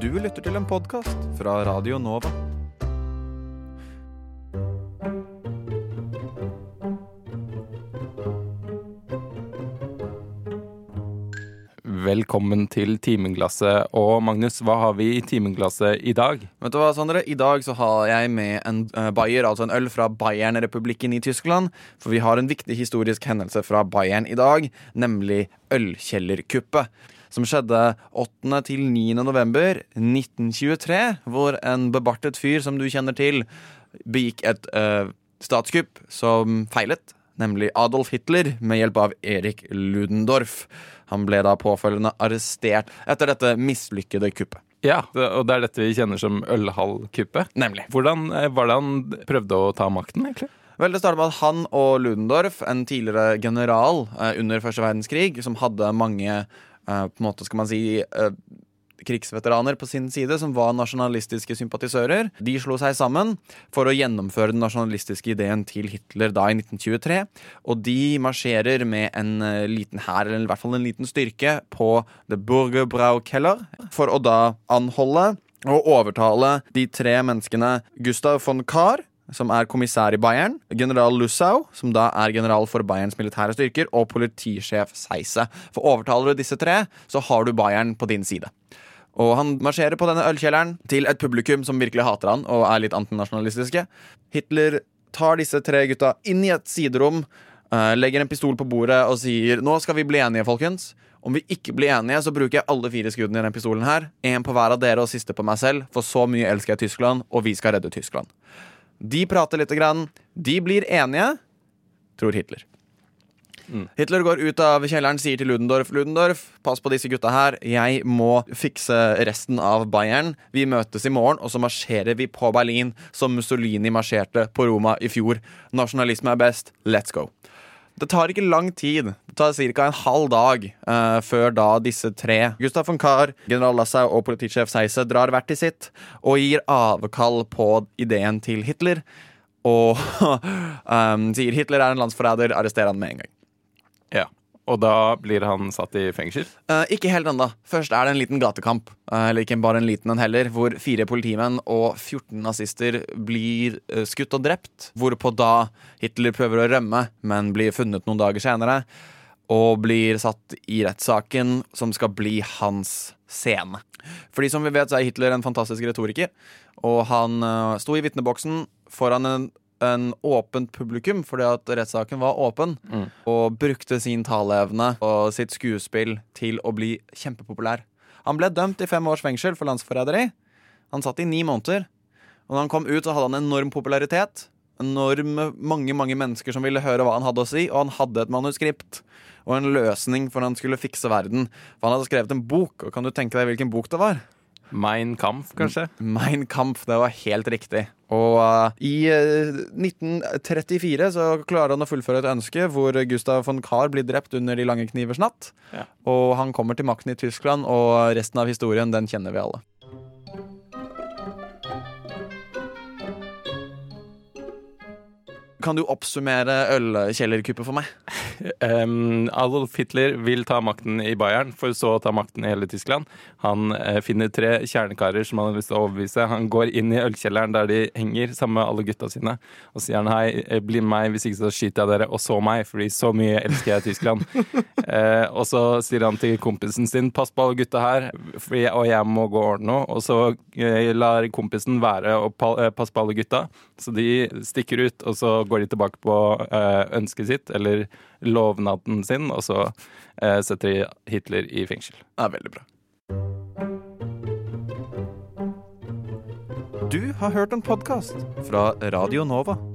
Du lytter til en podkast fra Radio Nova. Velkommen til Timeglasset. Og Magnus, hva har vi i Timeglasset i dag? Vet du hva, Sondre? I dag så har jeg med en uh, Bayer, altså en øl fra Bayern-republikken i Tyskland. For vi har en viktig historisk hendelse fra Bayern i dag, nemlig ølkjellerkuppet. Som skjedde 8. til 9. november 1923, hvor en bebartet fyr som du kjenner til, begikk et uh, statskupp som feilet. Nemlig Adolf Hitler med hjelp av Erik Ludendorff. Han ble da påfølgende arrestert etter dette mislykkede kuppet. Ja, og det er dette vi kjenner som ølhallkuppet. Nemlig. Hvordan eh, var det han prøvde å ta makten, egentlig? Vel, Det startet med at han og Ludendorff, en tidligere general eh, under første verdenskrig, som hadde mange på en måte skal man si eh, krigsveteraner på sin side, som var nasjonalistiske sympatisører. De slo seg sammen for å gjennomføre den nasjonalistiske ideen til Hitler da i 1923. Og de marsjerer med en uh, liten hær, eller i hvert fall en liten styrke, på The Burgerbraukeller for å da anholde og overtale de tre menneskene Gustav von Kahr, som er kommissær i Bayern, general Lussau, som da er general for Bayerns militære styrker, og politisjef Seise. For overtaler du disse tre, så har du Bayern på din side. Og han marsjerer på denne ølkjelleren til et publikum som virkelig hater han og er litt antinasjonalistiske. Hitler tar disse tre gutta inn i et siderom, uh, legger en pistol på bordet og sier nå skal vi bli enige, folkens. Om vi ikke blir enige, så bruker jeg alle fire skuddene i den pistolen her. Én på hver av dere og siste på meg selv, for så mye elsker jeg Tyskland, og vi skal redde Tyskland. De prater lite grann. De blir enige, tror Hitler. Mm. Hitler går ut av kjelleren, sier til Ludendorff Ludendorff, pass på disse gutta her. Jeg må fikse resten av Bayern. Vi møtes i morgen, og så marsjerer vi på Berlin som Mussolini marsjerte på Roma i fjor. Nasjonalisme er best. Let's go. Det tar ikke lang tid. Det tar ca. en halv dag uh, før da disse tre, Gustav von Kahr, general Lassau og politisjef Seise, drar hvert til sitt og gir avkall på ideen til Hitler. Og um, sier Hitler er en landsforræder, arrester han med en gang. Og da blir han satt i fengsel? Uh, ikke helt ennå. Først er det en liten gatekamp. Uh, eller ikke bare en liten en heller. Hvor fire politimenn og 14 nazister blir uh, skutt og drept. Hvorpå da Hitler prøver å rømme, men blir funnet noen dager senere. Og blir satt i rettssaken som skal bli hans scene. Fordi som vi vet, så er Hitler en fantastisk retoriker. Og han sto i vitneboksen foran en en åpent publikum, fordi at rettssaken var åpen, mm. og brukte sin taleevne og sitt skuespill til å bli kjempepopulær. Han ble dømt i fem års fengsel for landsforræderi. Han satt i ni måneder. Og når han kom ut, så hadde han enorm popularitet. Enorm mange mange mennesker som ville høre hva han hadde å si, og han hadde et manuskript og en løsning for han skulle fikse verden. For han hadde skrevet en bok, og kan du tenke deg hvilken bok det var? Mein Kampf, kanskje? Mein Kampf, det var helt riktig. Og uh, i uh, eh, 1934 så klarer han å fullføre et ønske hvor Gustav von Kahr blir drept under De lange knivers natt. Ja. Og han kommer til makten i Tyskland, og resten av historien den kjenner vi alle. Kan du oppsummere ølkjellerkuppet for meg? Um, Adolf Hitler vil ta makten i Bayern, for så å ta makten i hele Tyskland. Han uh, finner tre kjernekarer som han har lyst til å overbevise. Han går inn i ølkjelleren der de henger sammen med alle gutta sine, og sier han hei, eh, bli med meg, hvis ikke så skyter jeg dere, og så meg, fordi så mye elsker jeg Tyskland. uh, og så sier han til kompisen sin pass på alle gutta her, jeg, og jeg må gå og ordne noe. Og så uh, lar kompisen være pa passe på alle gutta, så de stikker ut, og så går de tilbake på ønsket sitt, eller lovnaden sin, og så eh, setter de Hitler i fengsel. Det er veldig bra. Du har hørt en podkast fra Radio Nova.